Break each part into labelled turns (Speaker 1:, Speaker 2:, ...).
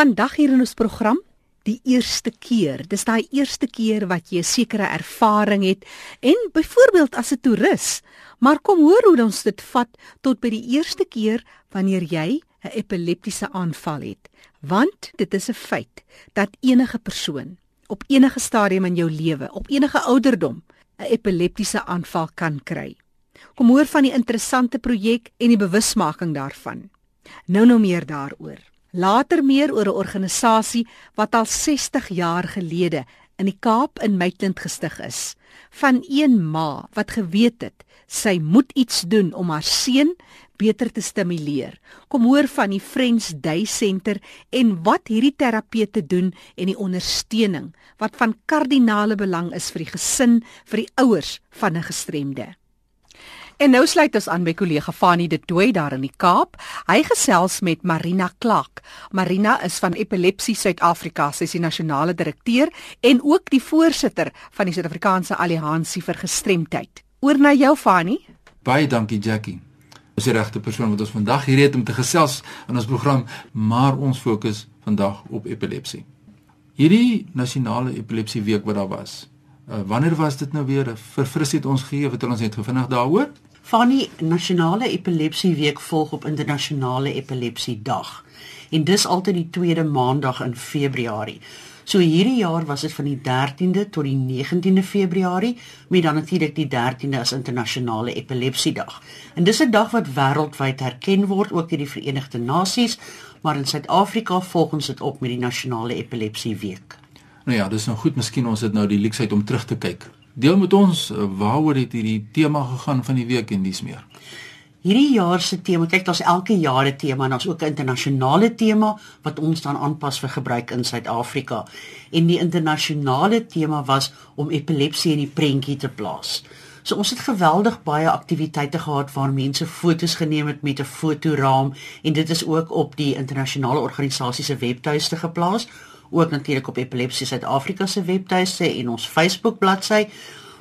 Speaker 1: Vandag hier in ons program, die eerste keer. Dis daai eerste keer wat jy 'n sekere ervaring het en byvoorbeeld as 'n toerist. Maar kom hoor hoe ons dit vat tot by die eerste keer wanneer jy 'n epileptiese aanval het. Want dit is 'n feit dat enige persoon op enige stadium in jou lewe, op enige ouderdom, 'n epileptiese aanval kan kry. Kom hoor van die interessante projek en die bewusmaking daarvan. Nou nou meer daaroor. Later meer oor 'n organisasie wat al 60 jaar gelede in die Kaap in Maitland gestig is. Van een ma wat geweet het sy moet iets doen om haar seun beter te stimuleer. Kom hoor van die Friends Day Center en wat hierdie terapeute doen en die ondersteuning wat van kardinale belang is vir die gesin, vir die ouers van 'n gestremde. En nou sluit ons aan by kollega Fanie de Tooi daar in die Kaap. Hy gesels met Marina Klak. Marina is van Epilepsie Suid-Afrika, sy is die nasionale direkteur en ook die voorsitter van die Suid-Afrikaanse Alliansie vir Gestremdheid. Oor na jou Fanie.
Speaker 2: Baie dankie Jackie. Ons is die regte persoon wat ons vandag hier het om te gesels in ons program, maar ons fokus vandag op epilepsie. Hierdie nasionale epilepsie week wat daar was. Uh, wanneer was dit nou weer? Verfris het ons gegee, het ons net gevindig daaroor?
Speaker 3: Van die nasionale epilepsie week volg op internasionale epilepsie dag. En dis altyd die tweede maandag in Februarie. So hierdie jaar was dit van die 13de tot die 19de Februarie, met dan natuurlik die 13de as internasionale epilepsie dag. En dis 'n dag wat wêreldwyd erken word ook deur die Verenigde Nasies, maar in Suid-Afrika volg ons dit op met die nasionale epilepsie week.
Speaker 2: Nou ja, dis nou goed, miskien ons het nou die leksheid om terug te kyk Deel met ons eh, waaroor het hierdie tema gegaan van die week en dis meer.
Speaker 3: Hierdie jaar se tema, kyk daar's elke jaar 'n tema en daar's ook 'n internasionale tema wat ons dan aanpas vir gebruik in Suid-Afrika. En die internasionale tema was om epilepsie in die prentjie te plaas. So ons het geweldig baie aktiwiteite gehad waar mense fotos geneem het met 'n fotoraam en dit is ook op die internasionale organisasie se webtuiste geplaas ook natuurlik op Epilepsie Suid-Afrika se webtuiste en ons Facebook bladsy,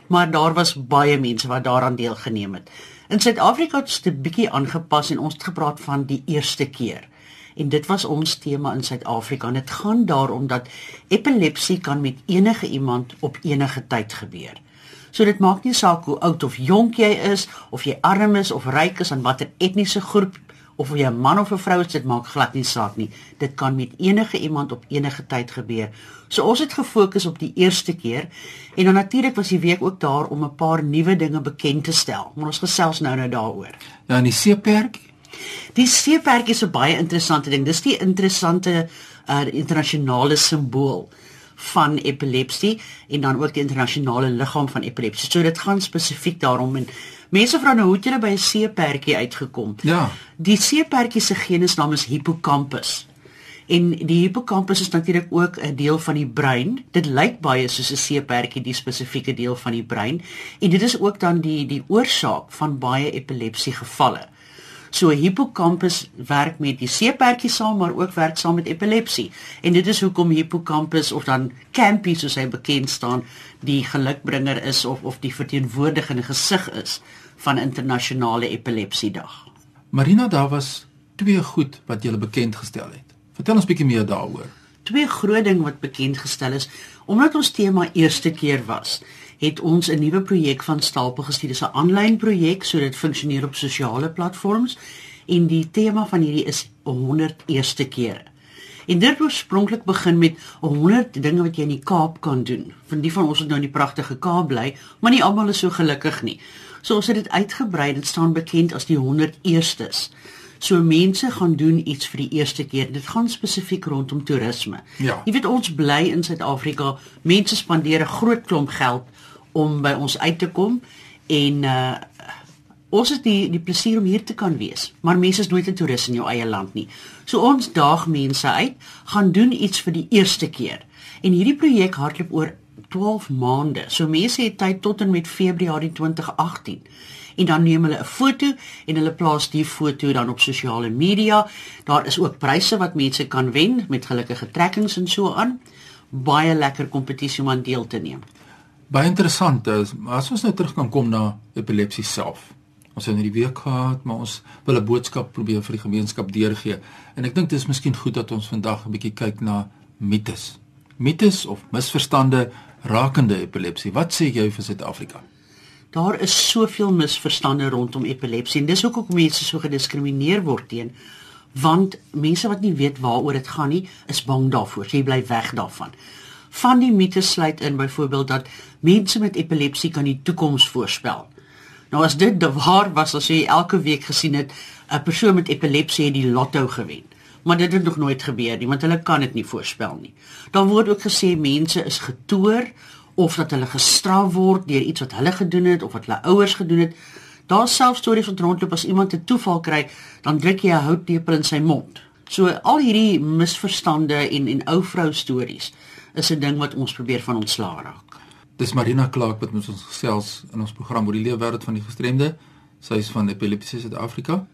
Speaker 3: maar daar was baie mense wat daaraan deelgeneem het. In Suid-Afrika het dit 'n bietjie aangepas en ons het gepraat van die eerste keer. En dit was ons tema in Suid-Afrika en dit gaan daaroor dat epilepsie kan met enige iemand op enige tyd gebeur. So dit maak nie saak hoe oud of jonk jy is of jy arm is of ryk is en watter etniese groep of jy 'n man of 'n vrou is, dit maak glad nie saak nie. Dit kan met enige iemand op enige tyd gebeur. So ons het gefokus op die eerste keer en dan natuurlik was die week ook daar om 'n paar nuwe dinge bekend te stel. Maar ons gesels nou nou daaroor.
Speaker 2: Ja, en die seeperk?
Speaker 3: Die seeperk is 'n baie interessante ding. Dis die interessante uh internasionale simbool van epilepsie en dan ook die internasionale liggaam van epilepsie. So dit gaan spesifiek daarom en mense vra nou hoe het jy by 'n seepertjie uitgekom?
Speaker 2: Ja.
Speaker 3: Die seepertjie se genusnaam is Hippocampus. En die hippocampus is natuurlik ook 'n deel van die brein. Dit lyk baie soos 'n seepertjie, die spesifieke deel van die brein. En dit is ook dan die die oorsaak van baie epilepsie gevalle. So hippocampus werk met die seepertjie saam maar ook werk saam met epilepsie. En dit is hoekom hippocampus of dan campy soos hy bekend staan, die gelukbringer is of of die verteenwoordigende gesig is van internasionale epilepsiedag.
Speaker 2: Marina, daar was twee goed wat jy bekend gestel het. Vertel ons bietjie meer daaroor.
Speaker 3: Twee groot ding wat bekend gestel is omdat ons tema eerste keer was het ons 'n nuwe projek van stapel gestuur. Dit is 'n aanlyn projek, so dit funksioneer op sosiale platforms en die tema van hierdie is 100 eerste kere. En dit oorspronklik begin met 100 dinge wat jy in die Kaap kan doen. Van die van ons wat nou in die pragtige Kaap bly, maar nie almal is so gelukkig nie. So ons het dit uitgebrei. Dit staan bekend as die 100 eerstes. So mense gaan doen iets vir die eerste keer. Dit gaan spesifiek rondom toerisme.
Speaker 2: Ja.
Speaker 3: Jy weet ons bly in Suid-Afrika. Mense spandeer 'n groot klomp geld om by ons uit te kom en uh ons het die die plesier om hier te kan wees. Maar mense is nooit 'n toerist in jou eie land nie. So ons daag mense uit, gaan doen iets vir die eerste keer. En hierdie projek hardloop oor 12 maande. So mense het tyd tot en met Februarie 2018 en dan neem hulle 'n foto en hulle plaas die foto dan op sosiale media. Daar is ook pryse wat mense kan wen met gelukkige trekkings en so aan. Baie lekker kompetisie om aan deel te neem
Speaker 2: baie interessant is as ons nou terug kan kom na epilepsie self. Ons het in die week gehad, maar ons wil 'n boodskap probeer vir die gemeenskap deurgee. En ek dink dit is miskien goed dat ons vandag 'n bietjie kyk na mites. Mites of misverstande rakende epilepsie. Wat sê jy vir Suid-Afrika?
Speaker 3: Daar is soveel misverstande rondom epilepsie en dis hoekom mense so gediskrimineer word teen want mense wat nie weet waaroor dit gaan nie, is bang daarvoor. Jy bly weg daarvan. Van die mites sluit in byvoorbeeld dat mense met epilepsie kan die toekoms voorspel. Nou as dit waar was as jy elke week gesien het 'n persoon met epilepsie het die lotto gewen. Maar dit het nog nooit gebeur nie, want hulle kan dit nie voorspel nie. Dan word ook gesê mense is getoer of dat hulle gestraf word deur iets wat hulle gedoen het of wat hulle ouers gedoen het. Daar self stories van rondloop as iemand 'n toeval kry, dan druk jy 'n houtlepel in sy mond. So al hierdie misverstande en en ou vrou stories is 'n ding wat ons probeer van ontslaa raak.
Speaker 2: Dis Marina Clark wat met ons gesels in ons program oor die leefwêreld van die gestremde. Sy is van Epilepsie Suid-Afrika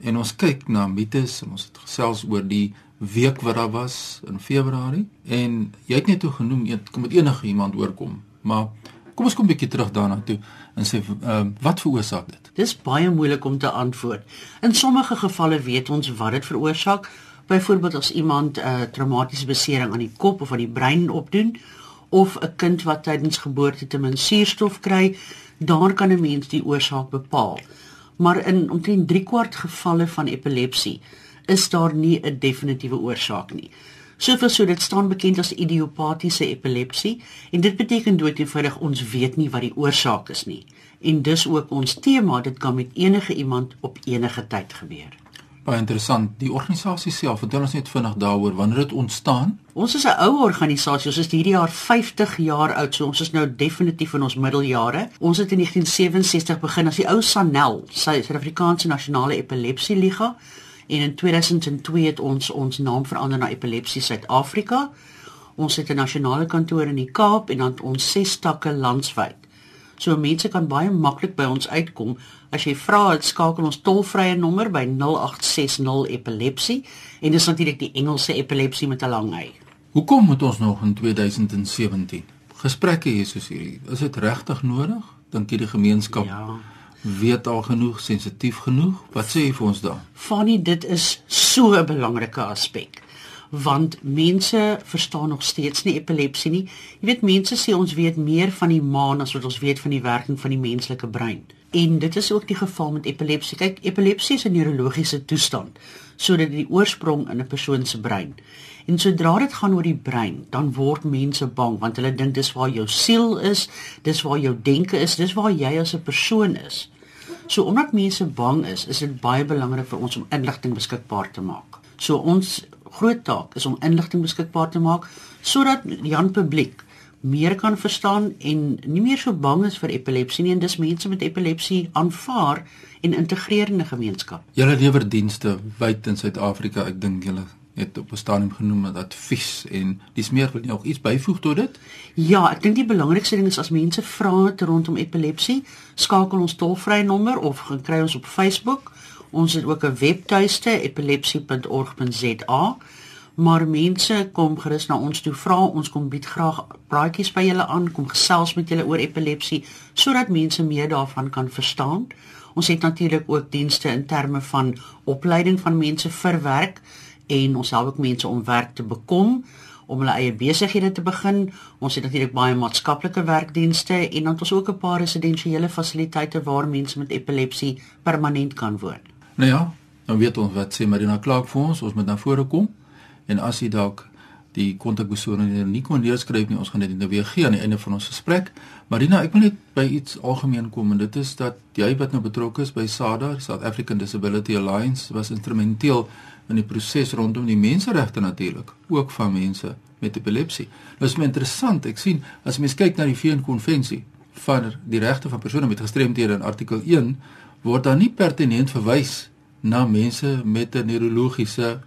Speaker 2: en ons kyk na mites en ons het gesels oor die week wat daar was in Februarie en jy het net toe genoem jy kom met enige iemand oorkom, maar kom ons kom 'n bietjie terug daarna toe en sê uh, wat veroorsaak dit?
Speaker 3: Dis baie moeilik om te antwoord. In sommige gevalle weet ons wat dit veroorsaak. Byvoorbeeld as iemand 'n uh, traumatiese besering aan die kop of aan die brein opdoen of 'n kind wat tydens geboorte te min suurstof kry, daar kan 'n mens die oorsaak bepaal. Maar in omtrent 3 kwart gevalle van epilepsie is daar nie 'n definitiewe oorsaak nie. Soveel so dit staan bekend as idiopatiese epilepsie en dit beteken doeteenvoudig ons weet nie wat die oorsaak is nie. En dis ook ons tema, dit kan met enige iemand op enige tyd gebeur.
Speaker 2: Baie interessant. Die organisasie self, vertel ons net vinnig daaroor wanneer dit ontstaan.
Speaker 3: Ons is 'n ou organisasie. Ons is hierdie jaar 50 jaar oud, so ons is nou definitief in ons middeljare. Ons het in 1967 begin as die ou SANEL, Suid-Afrikaanse Nasionale Epilepsie Liga en in 2002 het ons ons naam verander na Epilepsie Suid-Afrika. Ons het 'n nasionale kantoor in die Kaap en dan ons ses takke landwyd. So mense kan baie maklik by ons uitkom. As jy vra, skakel ons tolvrye nommer by 0860 epilepsie en dis natuurlik die Engelse epilepsie met 'n lang hy.
Speaker 2: Hoekom moet ons nog in 2017 gesprekke hê soos hierdie? Is dit regtig nodig? Dink jy die gemeenskap ja weet al genoeg sensitief genoeg wat sê jy vir ons daar
Speaker 3: Fanny dit is so 'n belangrike aspek want mense verstaan nog steeds nie epilepsie nie jy weet mense sê ons weet meer van die maan as wat ons weet van die werking van die menslike brein en dit is ook die geval met epilepsie kyk epilepsie is 'n neurologiese toestand sodat die oorsprong in 'n persoon se brein En sodra dit gaan oor die brein, dan word mense bang want hulle dink dis waar jou siel is, dis waar jou denke is, dis waar jy as 'n persoon is. So omdat mense bang is, is dit baie belangrik vir ons om inligting beskikbaar te maak. So ons groot taak is om inligting beskikbaar te maak sodat die publiek meer kan verstaan en nie meer so bang is vir epilepsie nie en dis mense met epilepsie aanvaar en integreer in 'n gemeenskap.
Speaker 2: Julle lewer dienste wyd in Suid-Afrika. Ek dink julle het op 'n stadium genoem dat advies en dis meer wil jy nog iets byvoeg tot dit?
Speaker 3: Ja, ek dink die belangrikste ding is as mense vra het rondom epilepsie, skakel ons tolvrye nommer of gaan kry ons op Facebook. Ons het ook 'n webtuiste epilepsie.org.za. Maar mense kom gerus na ons toe vra, ons kom bied graag praatjies by julle aan, kom gesels met julle oor epilepsie sodat mense meer daarvan kan verstaan. Ons het natuurlik ook dienste in terme van opleiding van mense vir werk en ons help ook mense om werk te bekom om hulle eie besighede te begin. Ons het natuurlik baie maatskaplike werkdienste en dan het ons ook 'n paar residensiële fasiliteite waar mense met epilepsie permanent kan woon.
Speaker 2: Nou ja, nou weet ons wat sê Marina Clark vir ons, ons moet na vore kom. En as jy dalk die kontakbesonderhede nie kon neerskryf nie, ons gaan dit nou weer gee aan die einde van ons gesprek. Marina, ek wil net by iets algemeen kom en dit is dat jy wat nou betrokke is by SADA, South African Disability Alliance, was instrumenteel in die proses rondom die menseregte natuurlik, ook van mense met epilepsie. Nou is my interessant, ek sien as mens kyk na die VN konvensie van die regte van persone met gestremthede in artikel 1 word daar nie pertinent verwys na mense met 'n neurologiese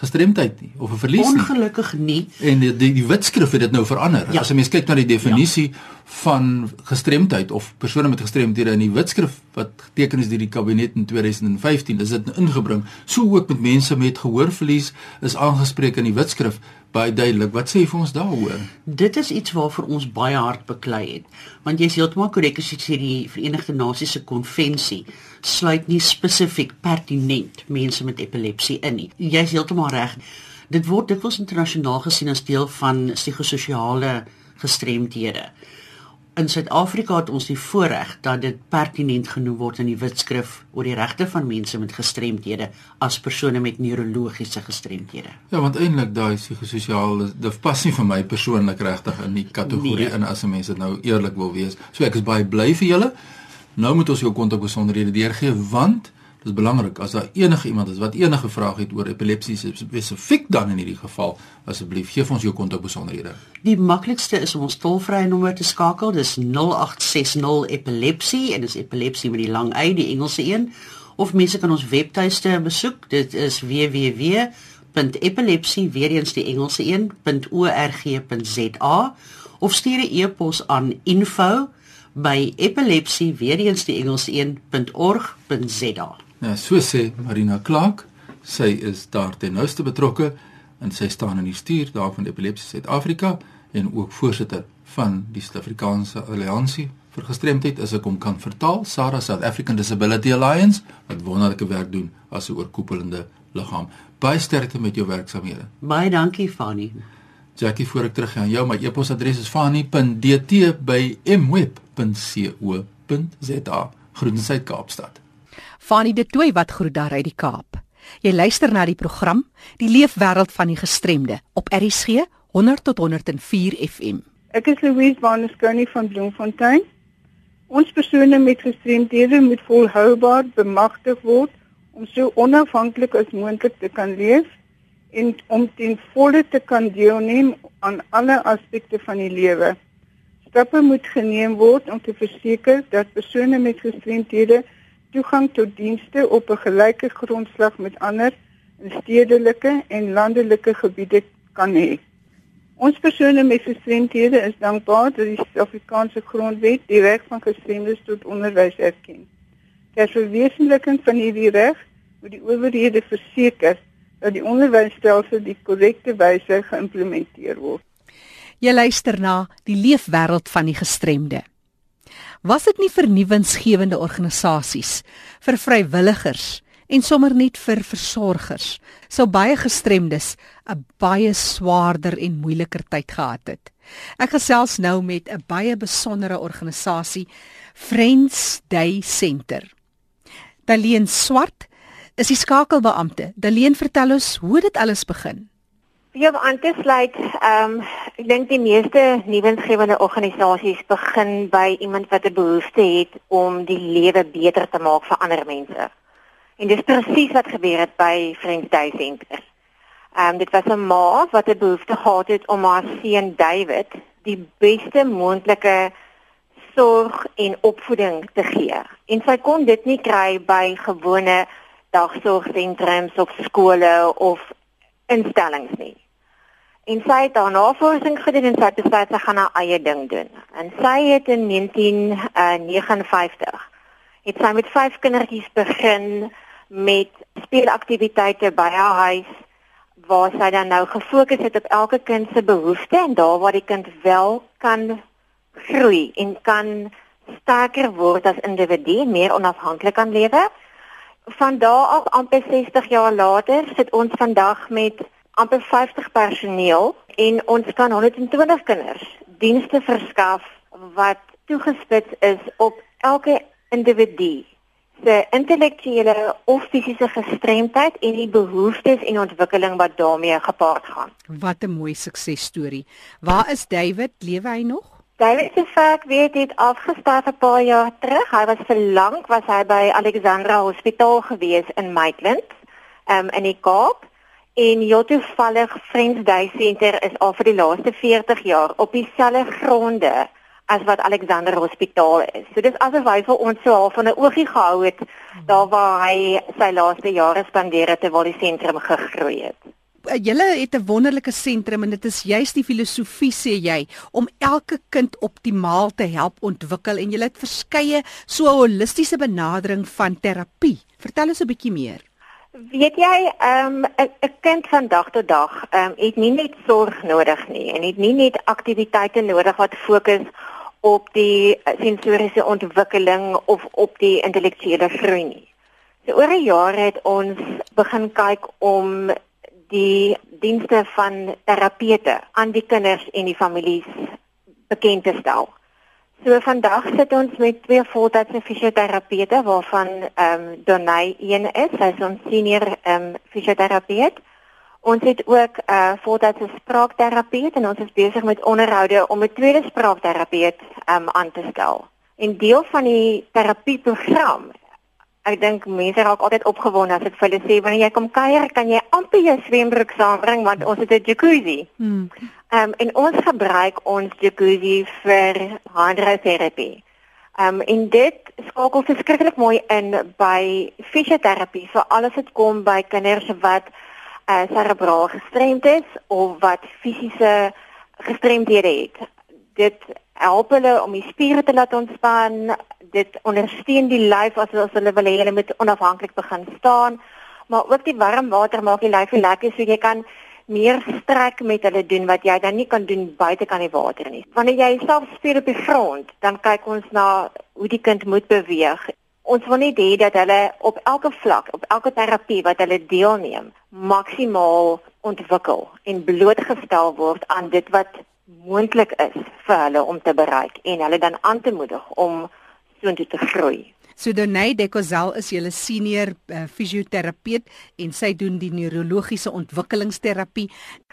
Speaker 2: gestremdheid nie of 'n verlies
Speaker 3: nie. Ongelukkig nie.
Speaker 2: En die die, die wetskrif het dit nou verander. Ja. As jy mens kyk na die definisie ja. van gestremdheid of persone met gestremthede in die wetskrif wat geteken is deur die kabinet in 2015 is dit ingebring. So ook met mense met gehoorverlies is aangespreek in die wetskrif baie duidelik. Wat sê jy vir ons daaroor?
Speaker 3: Dit is iets waarvoor ons baie hard beklei het. Want jy is heeltemal korrek as jy sê die Verenigde Nasies se konvensie sluit nie spesifiek pertinent mense met epilepsie in nie. Jy is heeltemal reg. Dit word dikwels internasionaal gesien as deel van psigososiale gestremdhede in Suid-Afrika het ons die voorreg dat dit pertinent genoem word in die wetskrif oor die regte van mense met gestremdhede as persone met neurologiese gestremdhede.
Speaker 2: Ja, want eintlik daai psigososiale dit pas nie vir my persoonlik regtig in die kategorie nee. in as 'n mens dit nou eerlik wil wees. So ek is baie bly vir julle. Nou moet ons jou kontak besonderhede deurgee want Dit is belangrik as daar enige iemand is wat enige vrae het oor epilepsie spesifiek dan in hierdie geval, asseblief gee ons jou kontakbesonderhede.
Speaker 3: Die maklikste is om ons tolvrye nommer te skakel. Dis 0860 epilepsie en dis epilepsie met die lang y, die Engelse een. Of mense kan ons webtuiste besoek. Dit is www.epilepsie weer eens die Engelse een.org.za of stuur 'n e-pos aan info by epilepsie weer eens die Engelse een.org.za.
Speaker 2: Nou so sê Marina Clark, sy is daar ten nouste betrokke en sy staan in die stuur daar van Epilepsie Suid-Afrika en ook voorsitter van die Suid-Afrikaanse Alliansie vir Gestremdheid as ek hom kan vertaal, SARA South African Disability Alliance wat wonderlike werk doen as 'n oorkoepelende liggaam. Baie sterkte met jou werksamehede.
Speaker 3: Baie dankie Fanny.
Speaker 2: Jackie, voor ek teruggaan, jou my e-posadres is fanny.dt@mweb.co.za. Groetens uit Kaapstad.
Speaker 1: Fanie de Tooi wat groet daar uit die Kaap. Jy luister na die program Die Leefwêreld van die Gestremde op RCG 100 tot 104 FM.
Speaker 4: Ek is Louise Vanesconi van Bloemfontein. Ons persone met gestremdhede moet volhoubaar bemagtig word om so onafhanklik as moontlik te kan leef en om ten volle te kan deelneem aan alle aspekte van die lewe. Stappe moet geneem word om te verseker dat persone met gestremdhede toegang tot dienste op 'n gelyke grondslag met ander in stedelike en landelike gebiede kan hê. Ons persone met gestremdhede is dankbaar dat die Suid-Afrikaanse Grondwet die reg van gestremdes tot onderwys erken. Ter verwesenliking van hierdie reg moet die owerhede verseker dat die onderwysstelsel die korrekte wyse geïmplementeer word.
Speaker 1: Jy luister na die leefwêreld van die gestremde was dit nie vernuwensgewende organisasies vir vrywilligers en sommer net vir versorgers sou baie gestremdes 'n baie swaarder en moeiliker tyd gehad het. Ek gesels nou met 'n baie besondere organisasie Friends Day Center. Daleen Swart is die skakelbeampte. Daleen vertel ons hoe dit alles begin.
Speaker 5: Ja, aan te sluit, ehm um, ek dink die meeste nuwensgewende organisasies begin by iemand wat 'n behoefte het om die lewe beter te maak vir ander mense. En dis presies wat gebeur het by Friends Day Center. Ehm um, dit was 'n ma wat 'n behoefte gehad het om haar seun David die beste moontlike sorg en opvoeding te gee. En sy kon dit nie kry by gewone dagsorgsentrums of skole of instellings nie. En sy het haar navorsing gedoen en sy het besluit sy gaan haar eie ding doen. En sy het in 1959 het sy met vyf kindertjies begin met speelaktiwiteite by haar huis waar sy dan nou gefokus het op elke kind se behoeftes en daar waar die kind wel kan groei en kan sterker word as individu, meer onafhanklik kan lewe van daar af amper 60 jaar later sit ons vandag met amper 50 personeel en ons kan 120 kinders dienste verskaf wat toegespits is op elke individu se intellektuele of fisiese gestremdheid en die behoeftes en ontwikkeling wat daarmee gepaard gaan.
Speaker 1: Wat 'n mooi suksesstorie. Waar is David? Lewe hy nog?
Speaker 5: David se vaak weet dit afgestaan 'n paar jaar terug. Hy was vir lank was hy by Alexandra Hospitaal gewees in Maitland, um, in die Kaap. En heel toevallig Friends Day Center is al vir die laaste 40 jaar op dieselfde gronde as wat Alexander Hospitaal is. So dis asof hy vir ons so half van 'n oogie gehou het daar waar hy sy laaste jare spandeer het terwyl die sentrum gegroei het.
Speaker 1: Uh, julle het 'n wonderlike sentrum en dit is juist die filosofie sê jy om elke kind optimaal te help ontwikkel en julle het verskeie so holistiese benadering van terapie. Vertel ons 'n bietjie meer.
Speaker 5: Weet jy, ehm um, 'n kind van dag tot dag um, het nie net sorg nodig nie en het nie net aktiwiteite nodig wat fokus op die sensoriese ontwikkeling of op die intellektuele groei nie. So oor 'n jaar het ons begin kyk om die dienste van terapeute aan die kinders en die families bekend te stel. So vandag sit ons met twee voltydse fisioterapeute waarvan ehm um, Donay een is, sy is ons senior ehm um, fisioterapeut. Ons het ook 'n uh, voltydse spraakterapeut en ons is besig met onderhoude om 'n tweede spraakterapeut ehm um, aan te stel. En deel van die terapieprogram Ek dink mense raak altyd opgewonde as ek vir hulle sê wanneer jy kom kuier, kan jy amper jou swembroek saambring want ons het 'n jacuzzi. Hmm. Ehm um, en ons gebruik ons jacuzzi vir hydroterapie. Ehm um, en dit skakel verskriklik mooi in by fisioterapie vir alles wat kom by kinders wat uh, cerebraal gestremd is of wat fisiese gestremdhede het. Dit help hulle om die spiere te laat ontspan. Dit ondersteun die lyf as, as hulle wil hê hulle moet onafhanklik begin staan. Maar ook die warm water maak die lyf lekker so jy kan meer strek met hulle doen wat jy dan nie kan doen buite kan die water nie. Wanneer jy self speel op die grond, dan kyk ons na hoe die kind moet beweeg. Ons wil nie hê dat hulle op elke vlak, op elke terapie wat hulle deelneem, maksimaal ontwikkel en blootgestel word aan dit wat moontlik is vir hulle om te bereik en hulle dan aan te moedig om soontoe te groei.
Speaker 1: So Donay Dekozel is julle senior uh, fisioterapeut en sy doen die neurologiese ontwikkelingsterapie.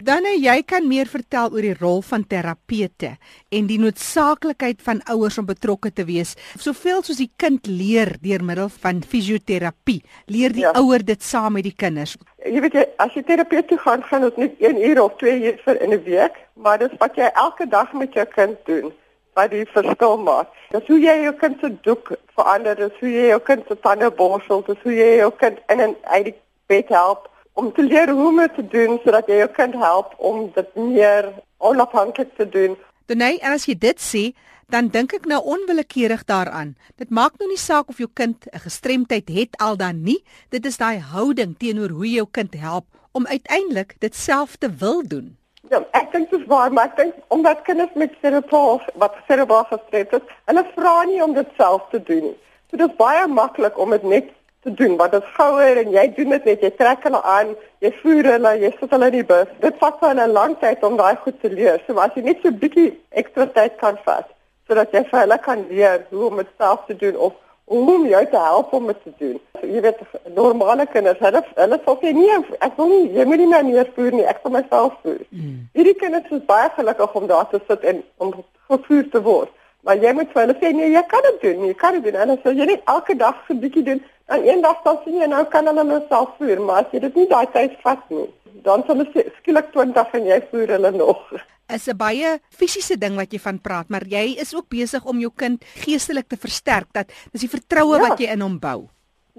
Speaker 1: Dan jy kan meer vertel oor die rol van terapeute en die noodsaaklikheid van ouers om betrokke te wees. Soveel soos die kind leer deur middel van fisioterapie, leer die ja. ouer dit saam met die kinders.
Speaker 6: Jy weet jy, as jy terapeut toe gaan, gaan dit net 1 uur of 2 uur vir in 'n week, maar dis wat jy elke dag met jou kind doen wat die verskil maak. Dis hoe jy jou kind se doek verander, dis hoe jy jou kind se tande borsel, dis hoe jy jou kind in en uit die bed help om te leer hoe om te doen sodat jy jou kind help om dit meer onafhanklik te doen.
Speaker 1: Denay, en as jy dit sê, dan dink ek nou onwillekeurig daaraan. Dit maak nou nie saak of jou kind 'n gestremdheid het al dan nie, dit is daai houding teenoor hoe jy jou kind help om uiteindelik dit self te wil doen.
Speaker 6: Ja, ek dink dit is waar, maar ek dink omdat kinders met cerebraal wat cerebraal gestremd is, hulle vra nie om dit self te doen nie. So dit is baie maklik om dit net te doen, want dit gouer en jy doen dit net, jy trek hulle aan, jy voer hulle, jy sit hulle in die bus. Dit vat vir hulle 'n lang tyd om daai goed te leer. So as jy net so 'n bietjie ekstra tyd kan vat sodat jy vir hulle kan leer hoe om dit self te doen of om jou te help om dit te doen. Jy weet normale kinders, hulle hulle sê okay, nee, ek wil nie, jy moet nie meer voer nie, ek wil myself voer. Mm. Hierdie kinders is baie gelukkig om daar te sit en om gevoer te word. Maar jy moet vir hulle sê nee, jy kan dit doen, jy kan dit doen. En as jy net elke dag so 'n bietjie doen, dan eendag sal sien jy nou kan hulle myself voer, maar as jy dit nie daai tyd vat nie, dan sal hulle skielik 20 en jy voer hulle nog
Speaker 1: is 'n baie fisiese ding wat jy van praat, maar jy is ook besig om jou kind geestelik te versterk dat dis die vertroue ja. wat jy in hom bou.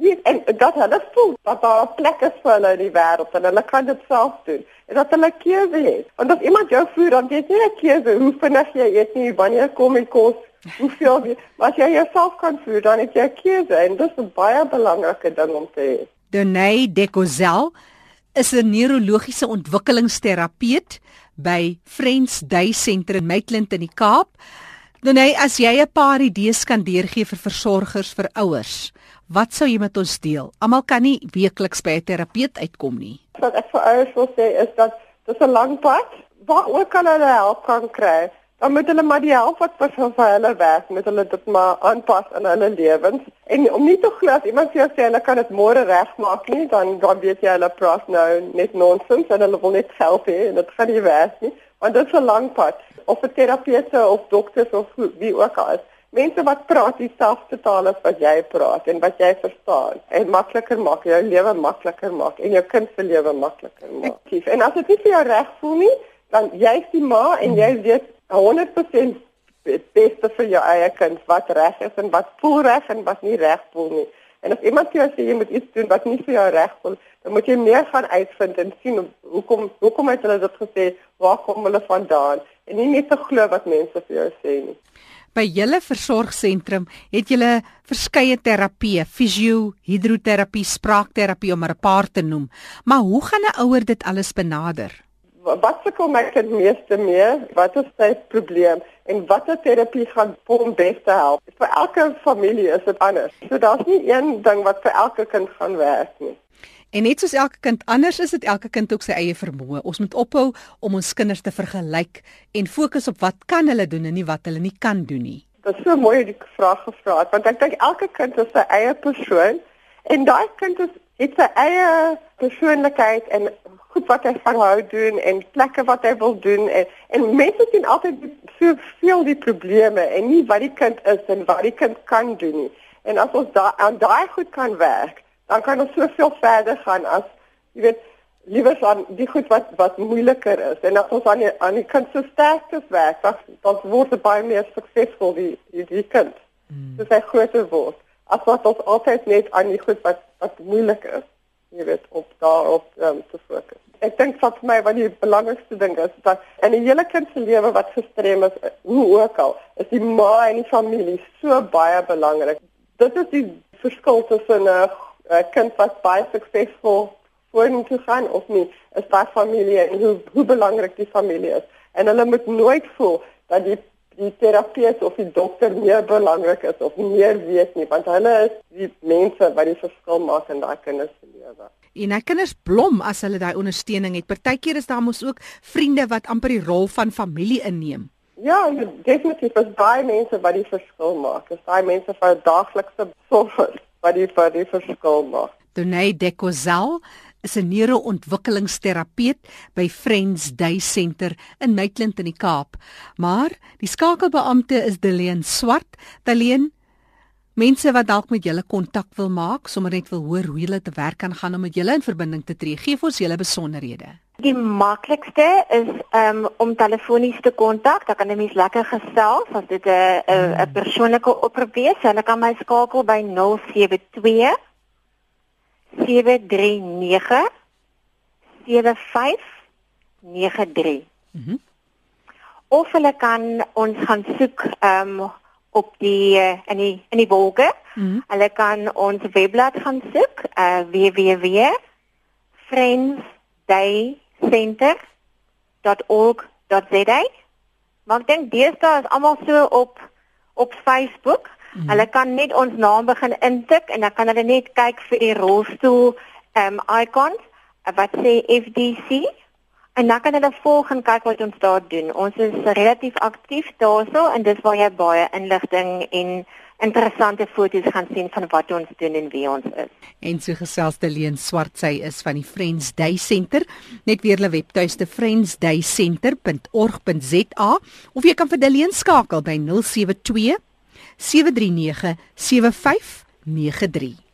Speaker 6: Nee, en dat hulle voel dat daar 'n plek is vir hulle in die wêreld en hulle kan dit self doen. En dat hulle keuse het. Want as iemand jou voer, dan weet jy nie 'n keuse hoe vinnig jy eet nie, wanneer kom die kos, hoeveel jy, maar as jy jouself kan voer, dan het jy 'n keuse en dit is 'n baie belangrike ding om te hê.
Speaker 1: Donay Dekozel is 'n neurologiese ontwikkelingsterapeut by Friends Day Centre in Maitland in die Kaap. Nee, as jy 'n paar idees kan deurgee vir versorgers vir ouers, wat sou jy met ons deel? Almal kan nie weekliks by 'n terapeut uitkom nie.
Speaker 6: Wat ek vir ouers wil sê is dat dit 'n lang pad, waar ook kan hulle help kan kry dan moet hulle maar die help wat vir hulle werk, moet hulle dit maar aanpas aan hulle lewens. En om nie te glo as iemand vir jou sê hulle kan dit môre regmaak nie, dan dan weet jy hulle praat nou net nonsens en hulle wil net help hê en dit gaan nie werk nie, want dit is 'n lang pad. Of 'n terapeute of dokters of wie ook al is. Mense wat praat dieselfde taal as wat jy praat en wat jy verstaan en makliker maak jou lewe makliker maak en jou kind se lewe makliker maak. En as dit nie vir jou reg voel nie, dan jy's die ma en jy weet 100% beste vir jou eie kind wat reg is en wat voel reg en wat nie reg voel nie. En as iemand jou sê jy moet iets doen wat nie vir jou reg voel, dan moet jy meer gaan uitvind en sien hoekom hoekom het hulle dit gesê, waar kom hulle vandaan en nie net te glo wat mense vir jou sê nie.
Speaker 1: By julle versorgsentrum het julle verskeie terapieë, fisio, hidroterapie, spraakterapie om maar 'n paar te noem. Maar hoe gaan 'n ouer dit alles benader?
Speaker 6: wat sukkel my kind meeste mee? Wat is sy probleem en watter terapie gaan hom beste help? Vir elke familie is dit anders. So daar's nie een ding wat vir elke kind gaan werk nie.
Speaker 1: En net soos elke kind anders is dit elke kind ook sy eie vermoë. Ons moet ophou om ons kinders te vergelyk en fokus op wat kan hulle doen en nie wat hulle nie kan doen nie.
Speaker 6: Dit is so mooi die vraag gevra het want ek dink elke kind is sy eie persoon en daai kind is het sy eie persoonlikheid en goed wat hy van hou doen en plekke wat hy wil doen en en mense sien altyd so veel die probleme en nie wat die kind is en wat die kind kan doen nie. En as ons daai aan daai goed kan werk, dan kan ons soveel verder gaan as jy weet liewer aan die goed wat wat moeiliker is en as ons aan die aan die kind so sterk werk, dan dan word dit baie meer suksesvol die die, die kind. Hmm. Dis hy groter word. As wat ons altyd net aan die goed wat wat moeilik is, jy weet, op daarop um, te fokus ek dink wat vir my wat die belangrikste ding is dat in 'n hele kind se lewe wat gestrem is, hoe ook al, is die ma en die familie so baie belangrik. Dit is die verskil tussen 'n kind wat baie suksesvol vorentoe gaan of nie, is daai familie en hoe hoe belangrik die familie is. En hulle moet nooit voel dat die die terapeut of die dokter meer belangrik is of meer weet nie, want hulle is die mense wat die verskil maak in daai kinders se lewe
Speaker 1: en hy kinders blom as hulle daai ondersteuning het. Partykeer is daar mos ook vriende wat amper die rol van familie inneem.
Speaker 6: Ja, definitief is baie mense wat die verskil maak. Dis daai mense vir daaglikse sorg wat die vir die verskil maak.
Speaker 1: Donay Dekozel is 'n neuroontwikkelingsterapeut by Friends Day Center in Maitland in die Kaap. Maar die skakelbeampte is Deleen Swart. Deleen, Mense wat dalk met julle kontak wil maak, sommer net wil hoor hoe julle te werk kan gaan om met julle in verbinding te tree. Geef ons julle besonderhede.
Speaker 5: Die maklikste is um, om telefonies te kontak. Dan kan 'n mens lekker gesels as dit 'n 'n 'n persoonlike oproep is. Hulle kan my skakel by 072 739 7593. Mhm. Mm of hulle kan ons gaan soek um, op die uh, in die in die wolke. Mm. Hulle kan ons webblad gaan soek, uh, www.friendsdaycenter.org.za. Maar ek dink deesdae is almal so op op Facebook. Mm. Hulle kan net ons naam begin intik en dan kan hulle net kyk vir die rolstoel um icons wat sê FDC En dan kan hulle volg en kyk wat ons daar doen. Ons is relatief aktief daarso en dis waar jy baie inligting en interessante foto's gaan sien van wat ons doen en wie ons is.
Speaker 1: En so gesels Deleen Swart sy is van die Friends Day Center. Net weer hulle webtuiste friendsdaycenter.org.za of jy kan vir Deleen skakel by 072 739 7593.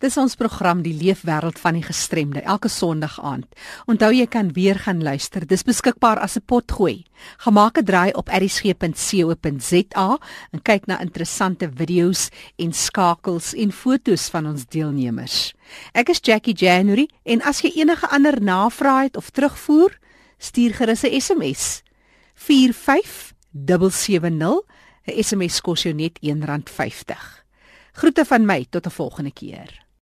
Speaker 1: Dis ons program die leefwêreld van die gestremde elke Sondag aand. Onthou jy kan weer gaan luister. Dis beskikbaar as 'n potgooi. Gemaak 'n draai op erisg.co.za en kyk na interessante video's en skakels en fotos van ons deelnemers. Ek is Jackie January en as jy enige ander navrae het of terugvoer, stuur gerus 'n SMS. 45770. 'n SMS kos jou net R1.50. Groete van my tot 'n volgende keer.